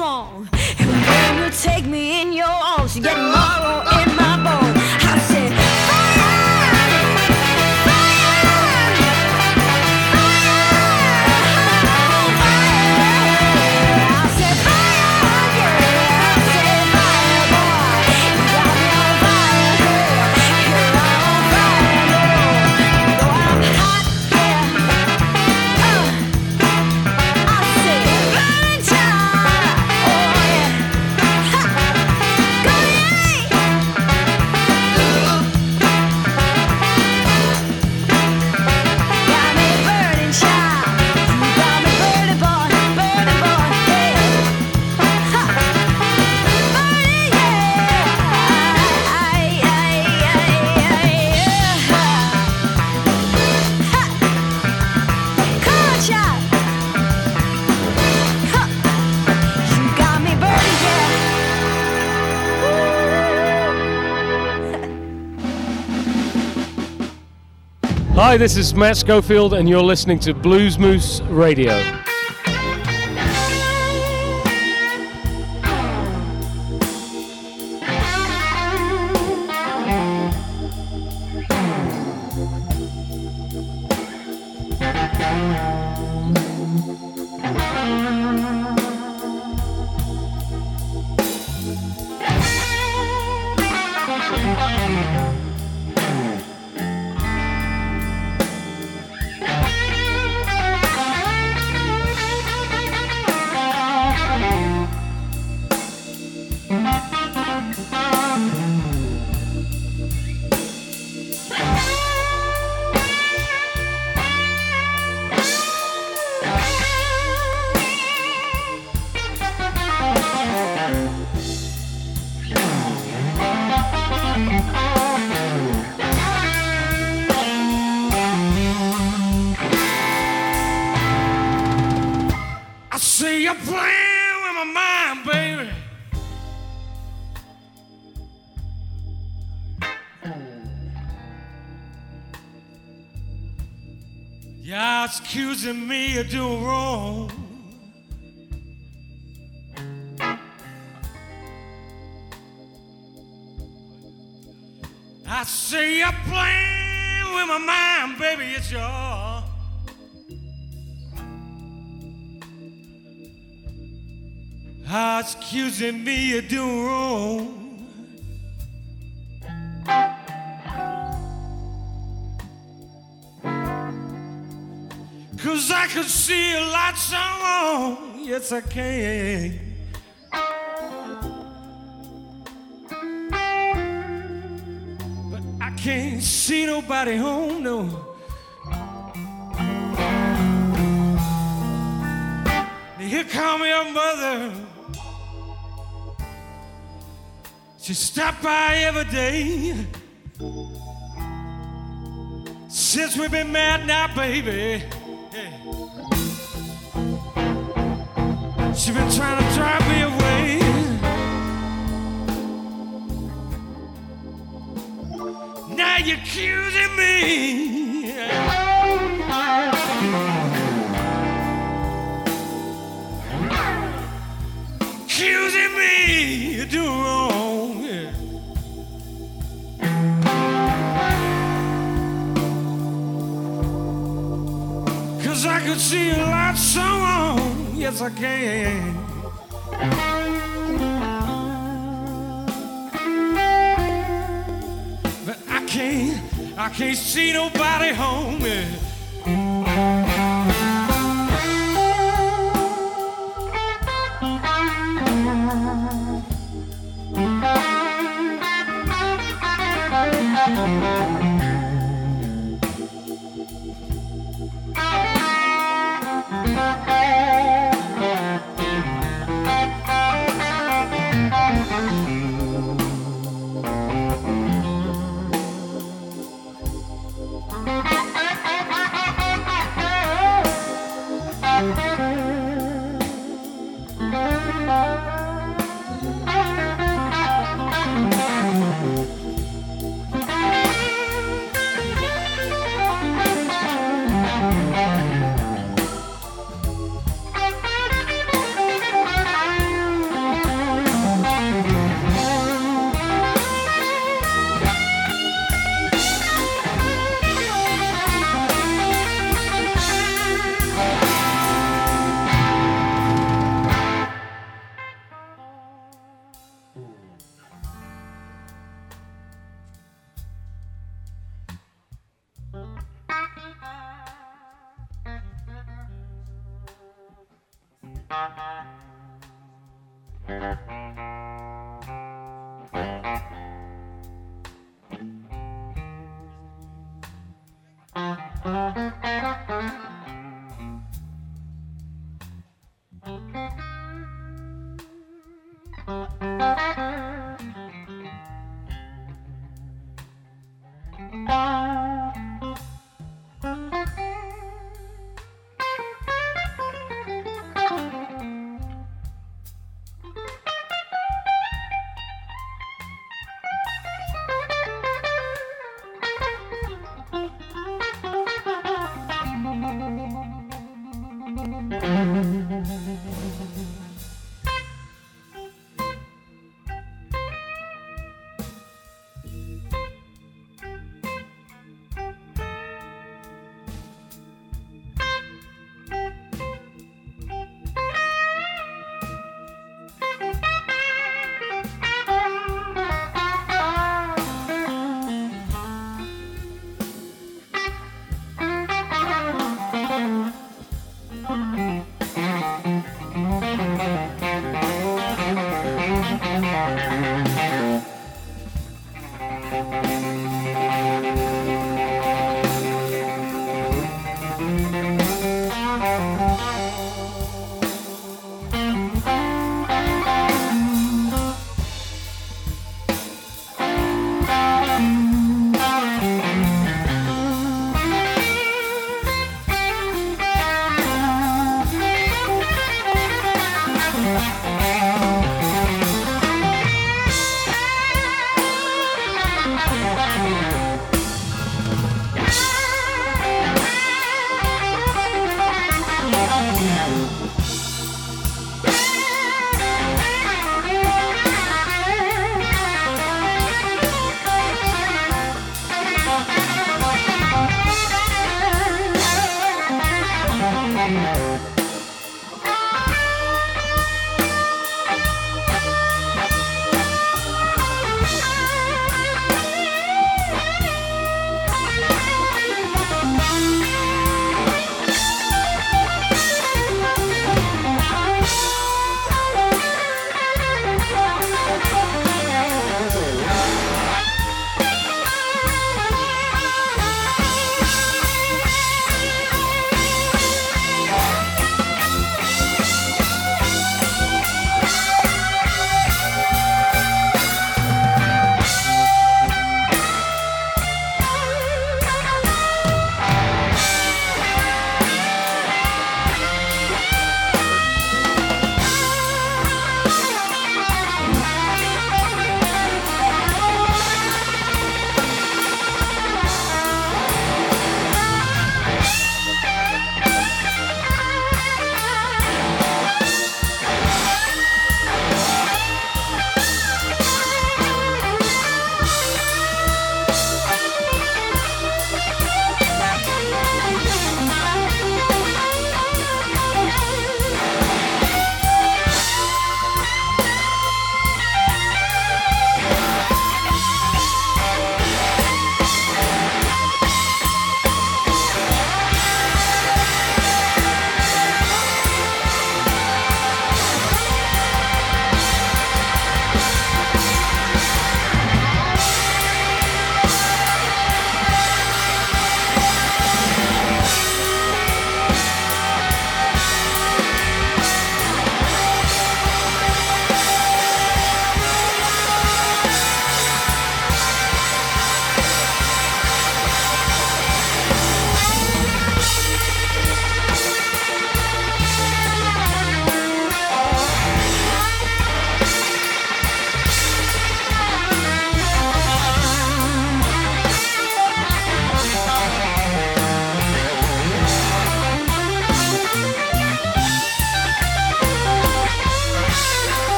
Strong. And when you take me in your arms, you get marrow Hi, this is Matt Schofield, and you're listening to Blues Moose Radio. Accusing me of doing wrong. I see you playing with my mind, baby. It's your. accusing me of doing wrong. Can see a lot so wrong. Yes, I can. But I can't see nobody home, no. Here come your mother. She stop by every day. Since we've been mad now, baby. Yeah. She been trying to drive me away. Now you're accusing me. accusing me of doing wrong. Cause I could see a lot so wrong. Yes, I can. But I can't, I can't see nobody home. Yeah. I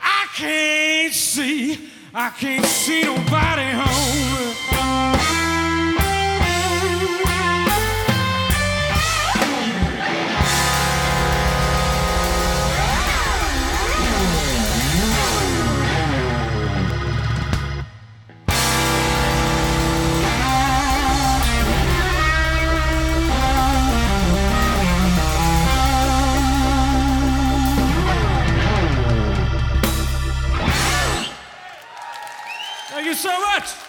I can't see, I can't see nobody home. You so much.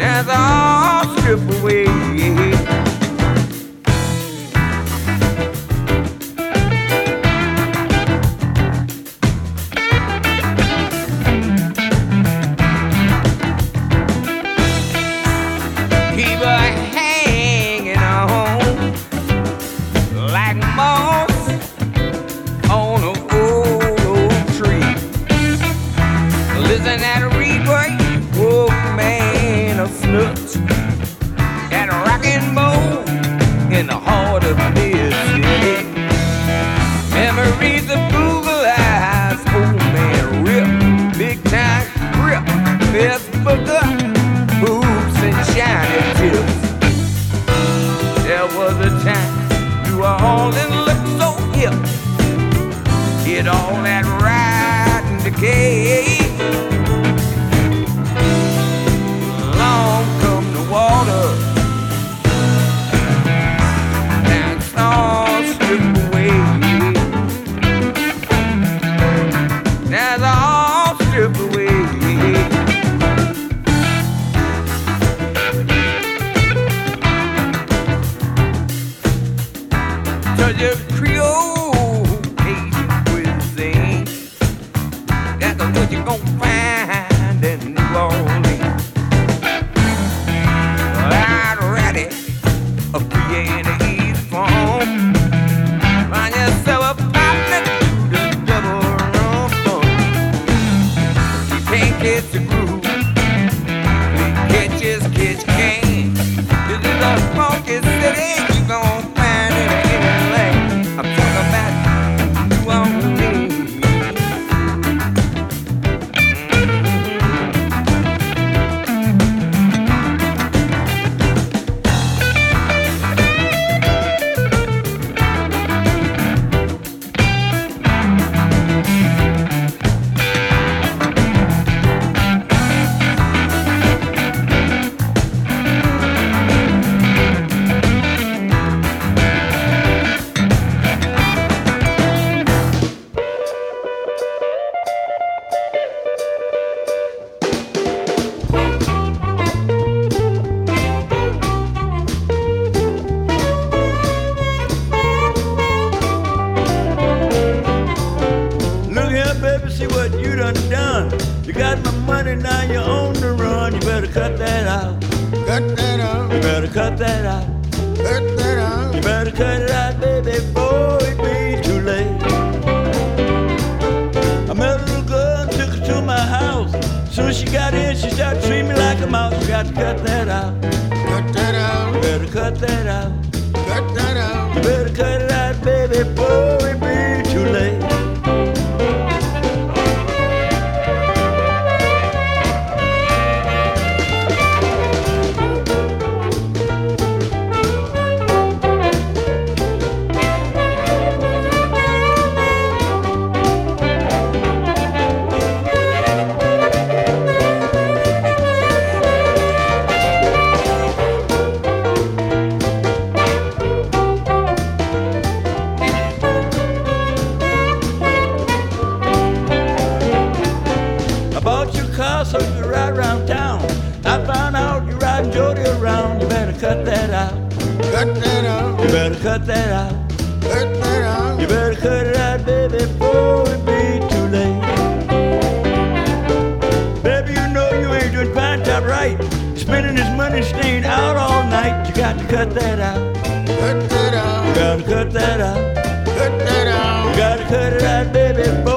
As I strip away. cut that out. Cut that out. You better cut it out, baby, before it be too late. Baby, you know you ain't doing fine top right. Spending this money staying out all night. You got to cut that out. Cut that out. You gotta cut that out. Cut that out. You gotta cut it out, baby.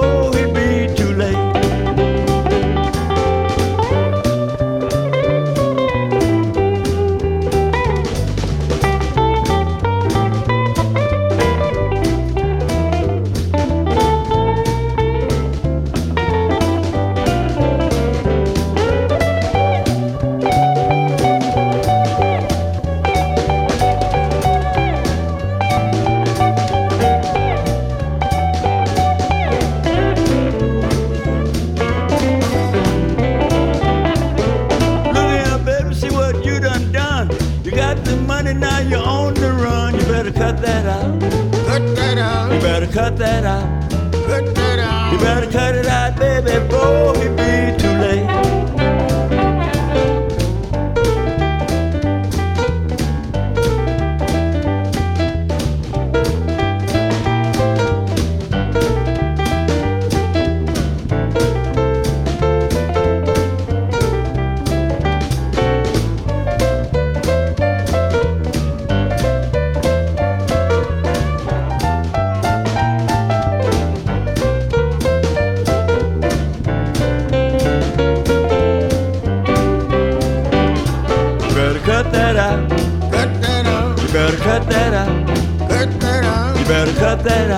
That.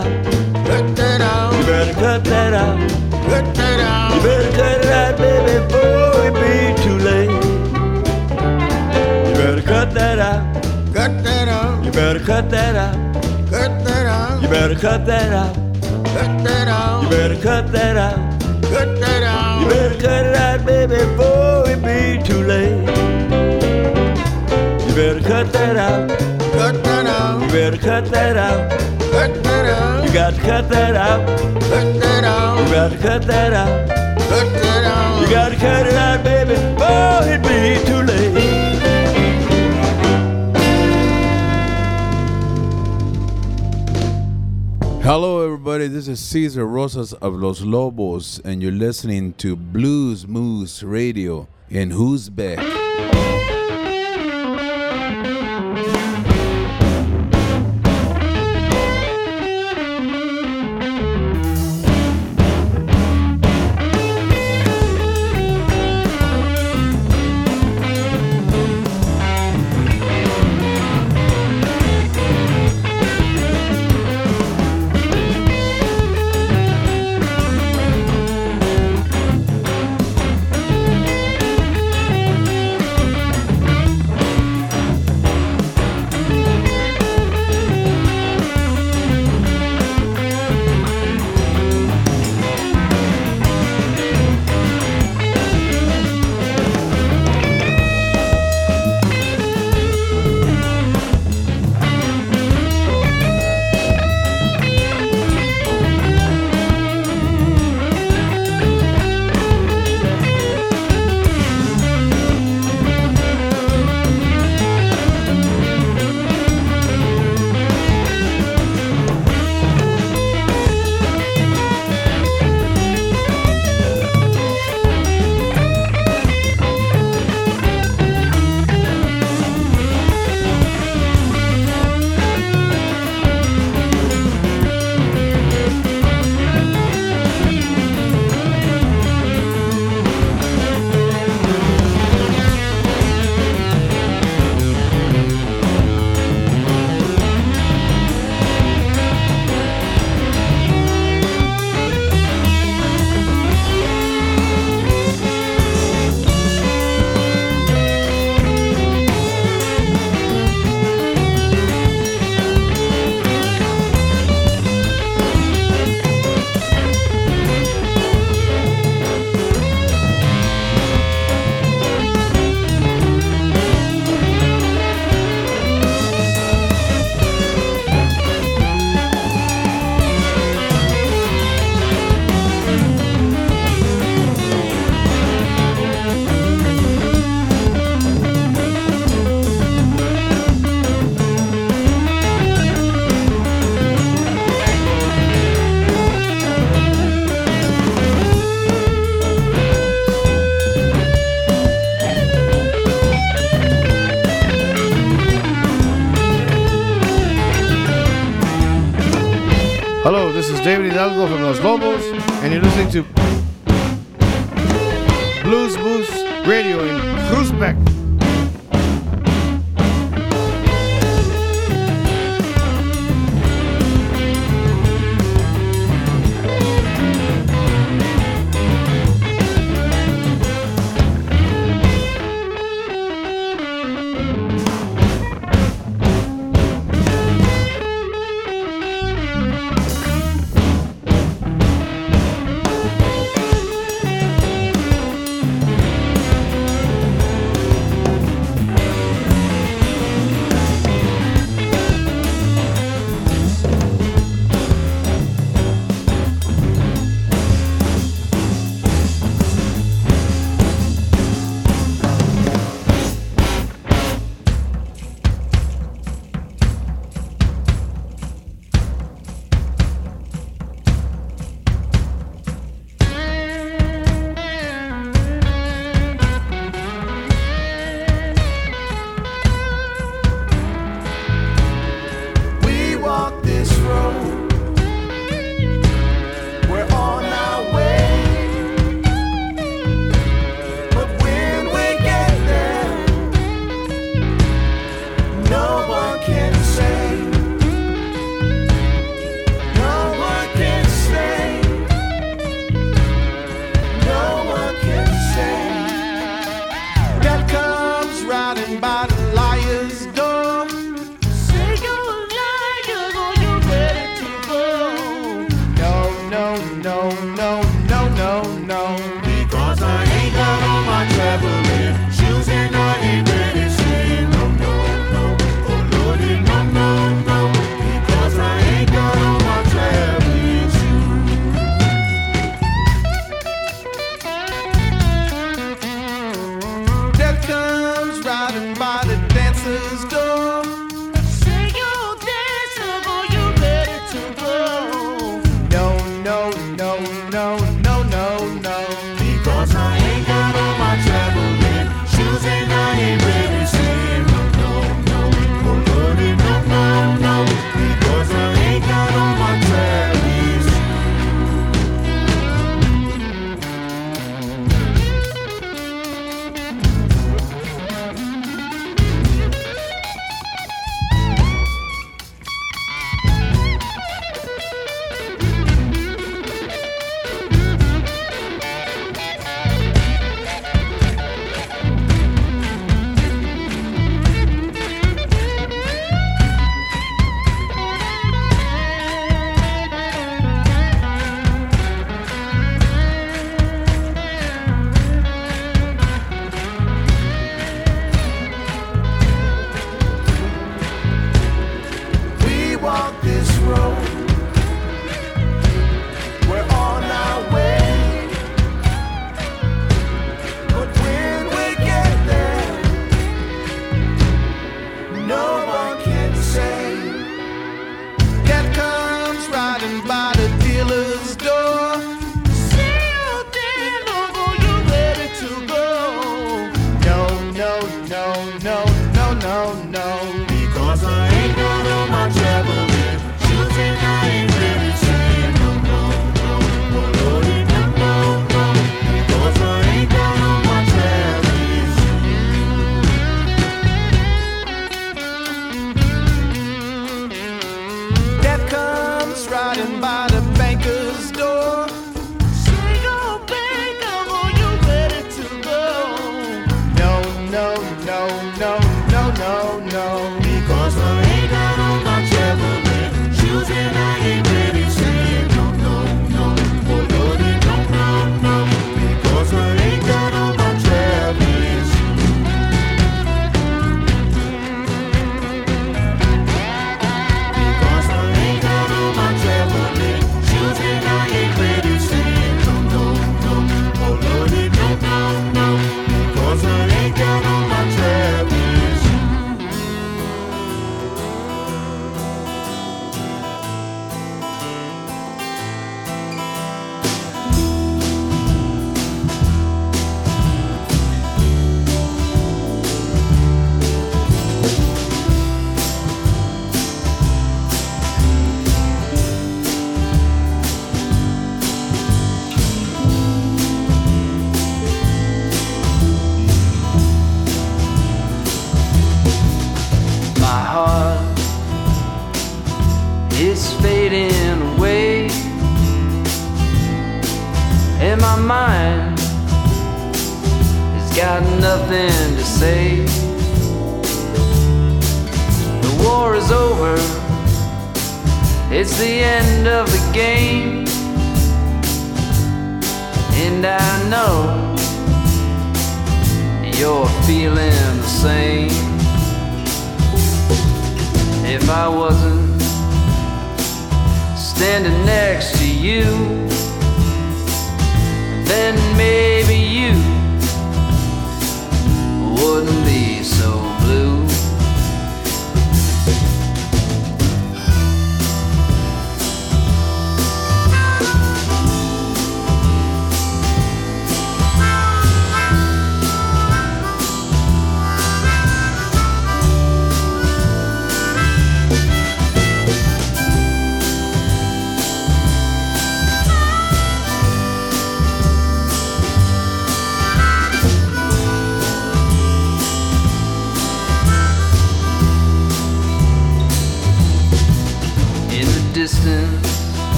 Out. Cut that out. You better cut that out. Cut that You better cut it out, baby, before it be too late. You better cut that out. Cut that out. You better cut that out. Cut that out. You better cut that out. Cut that out. You better cut that out. Cut that out. You better cut it out, baby, before it be too late. You better cut that out. Cut that out. You better cut that out. Cut that out. You got to cut that out. Cut that out. You got to cut that out. Cut that out. You got to cut it out, baby, before it'd be too late. Hello, everybody. This is Cesar Rosas of Los Lobos, and you're listening to Blues Moose Radio in Uzbek. Hello, is David Hidalgo from Los Lobos, and you're listening to Blues Moose Radio in Uzbek.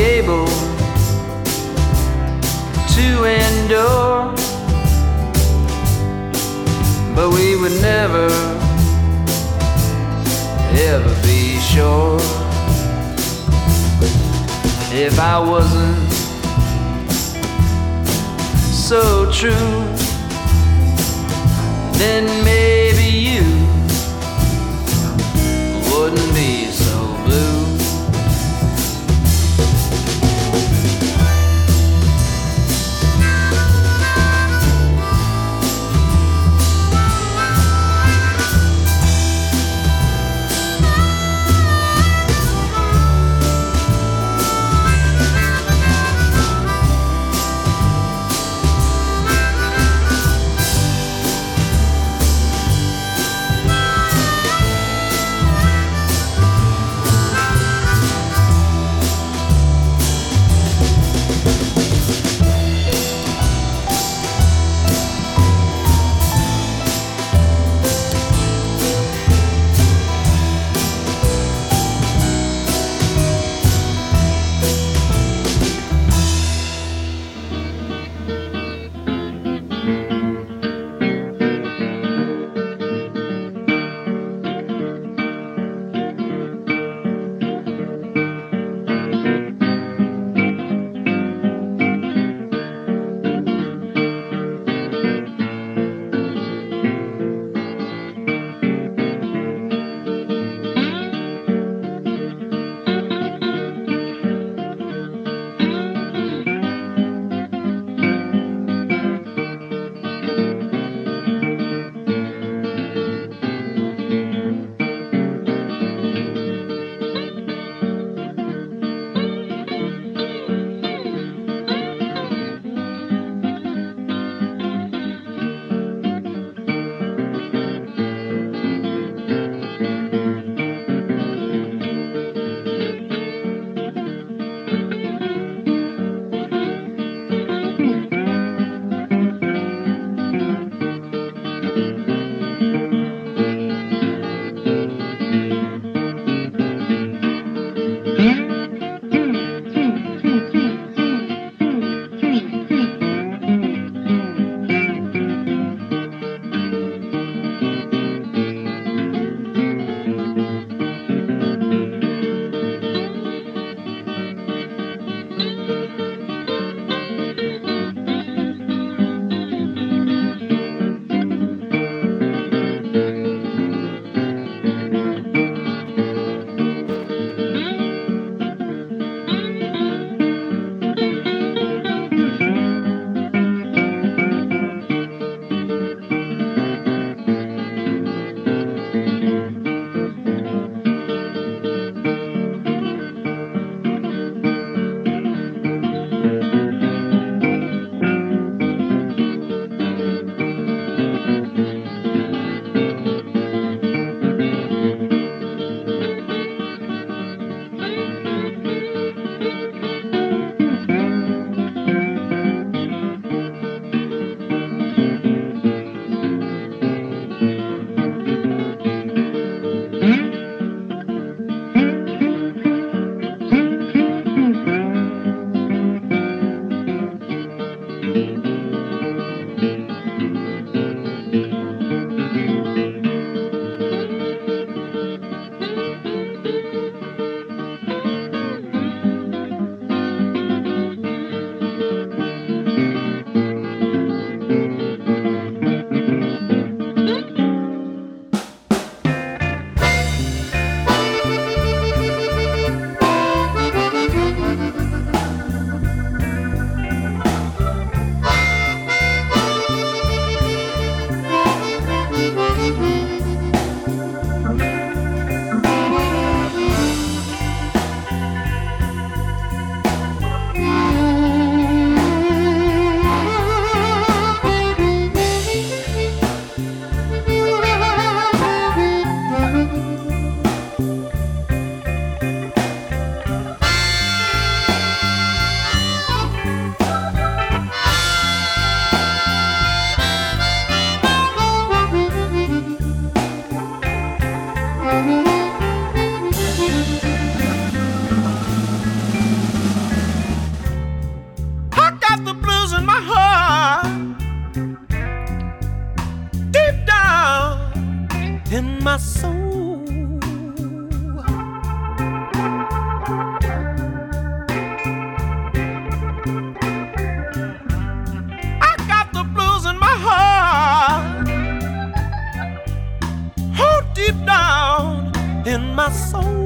able to endure. But we would never, ever be sure. If I wasn't so true, then maybe you wouldn't be. Soul.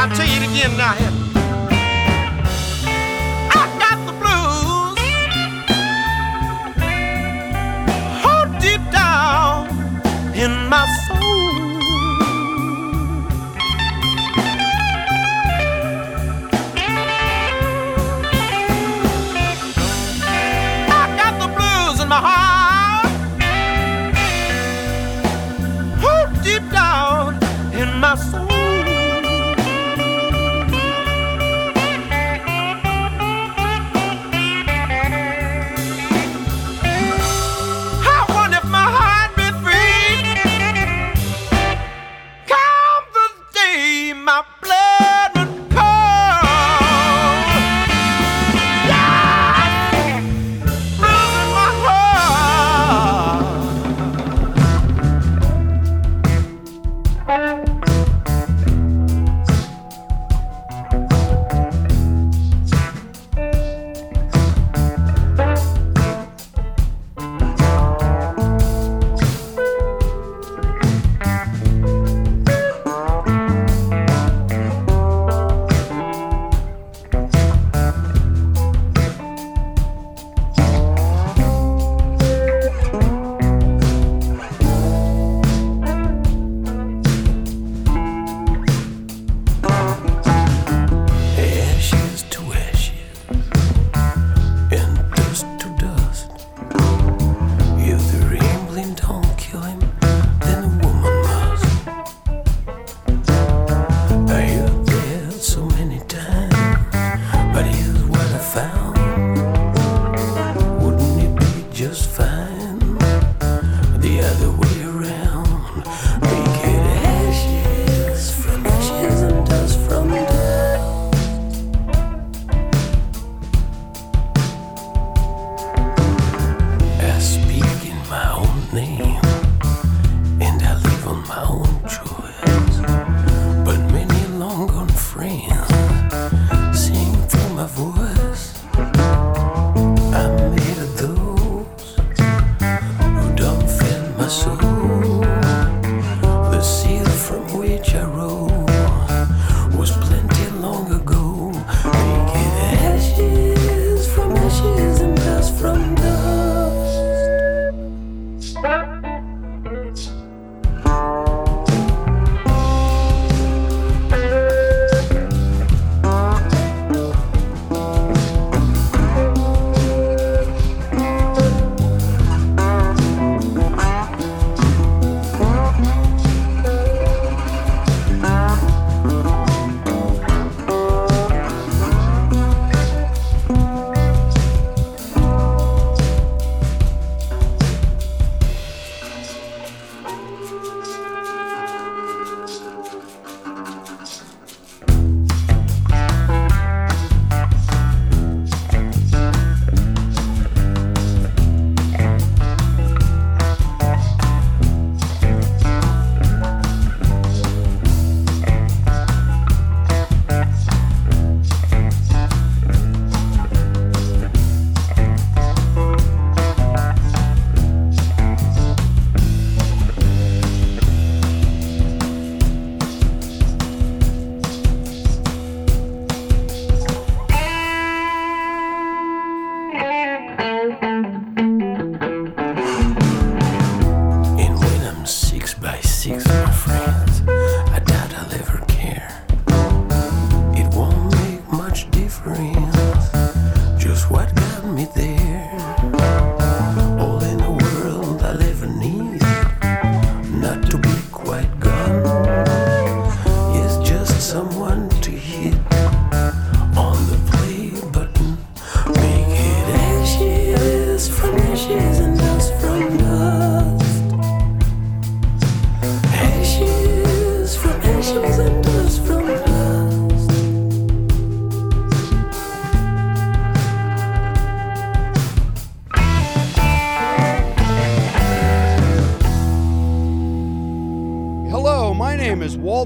I'll tell you again now.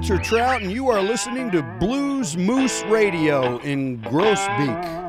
Walter Trout, and you are listening to Blues Moose Radio in Groesbeek.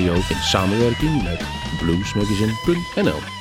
In samenwerking met bluesmagazine.nl.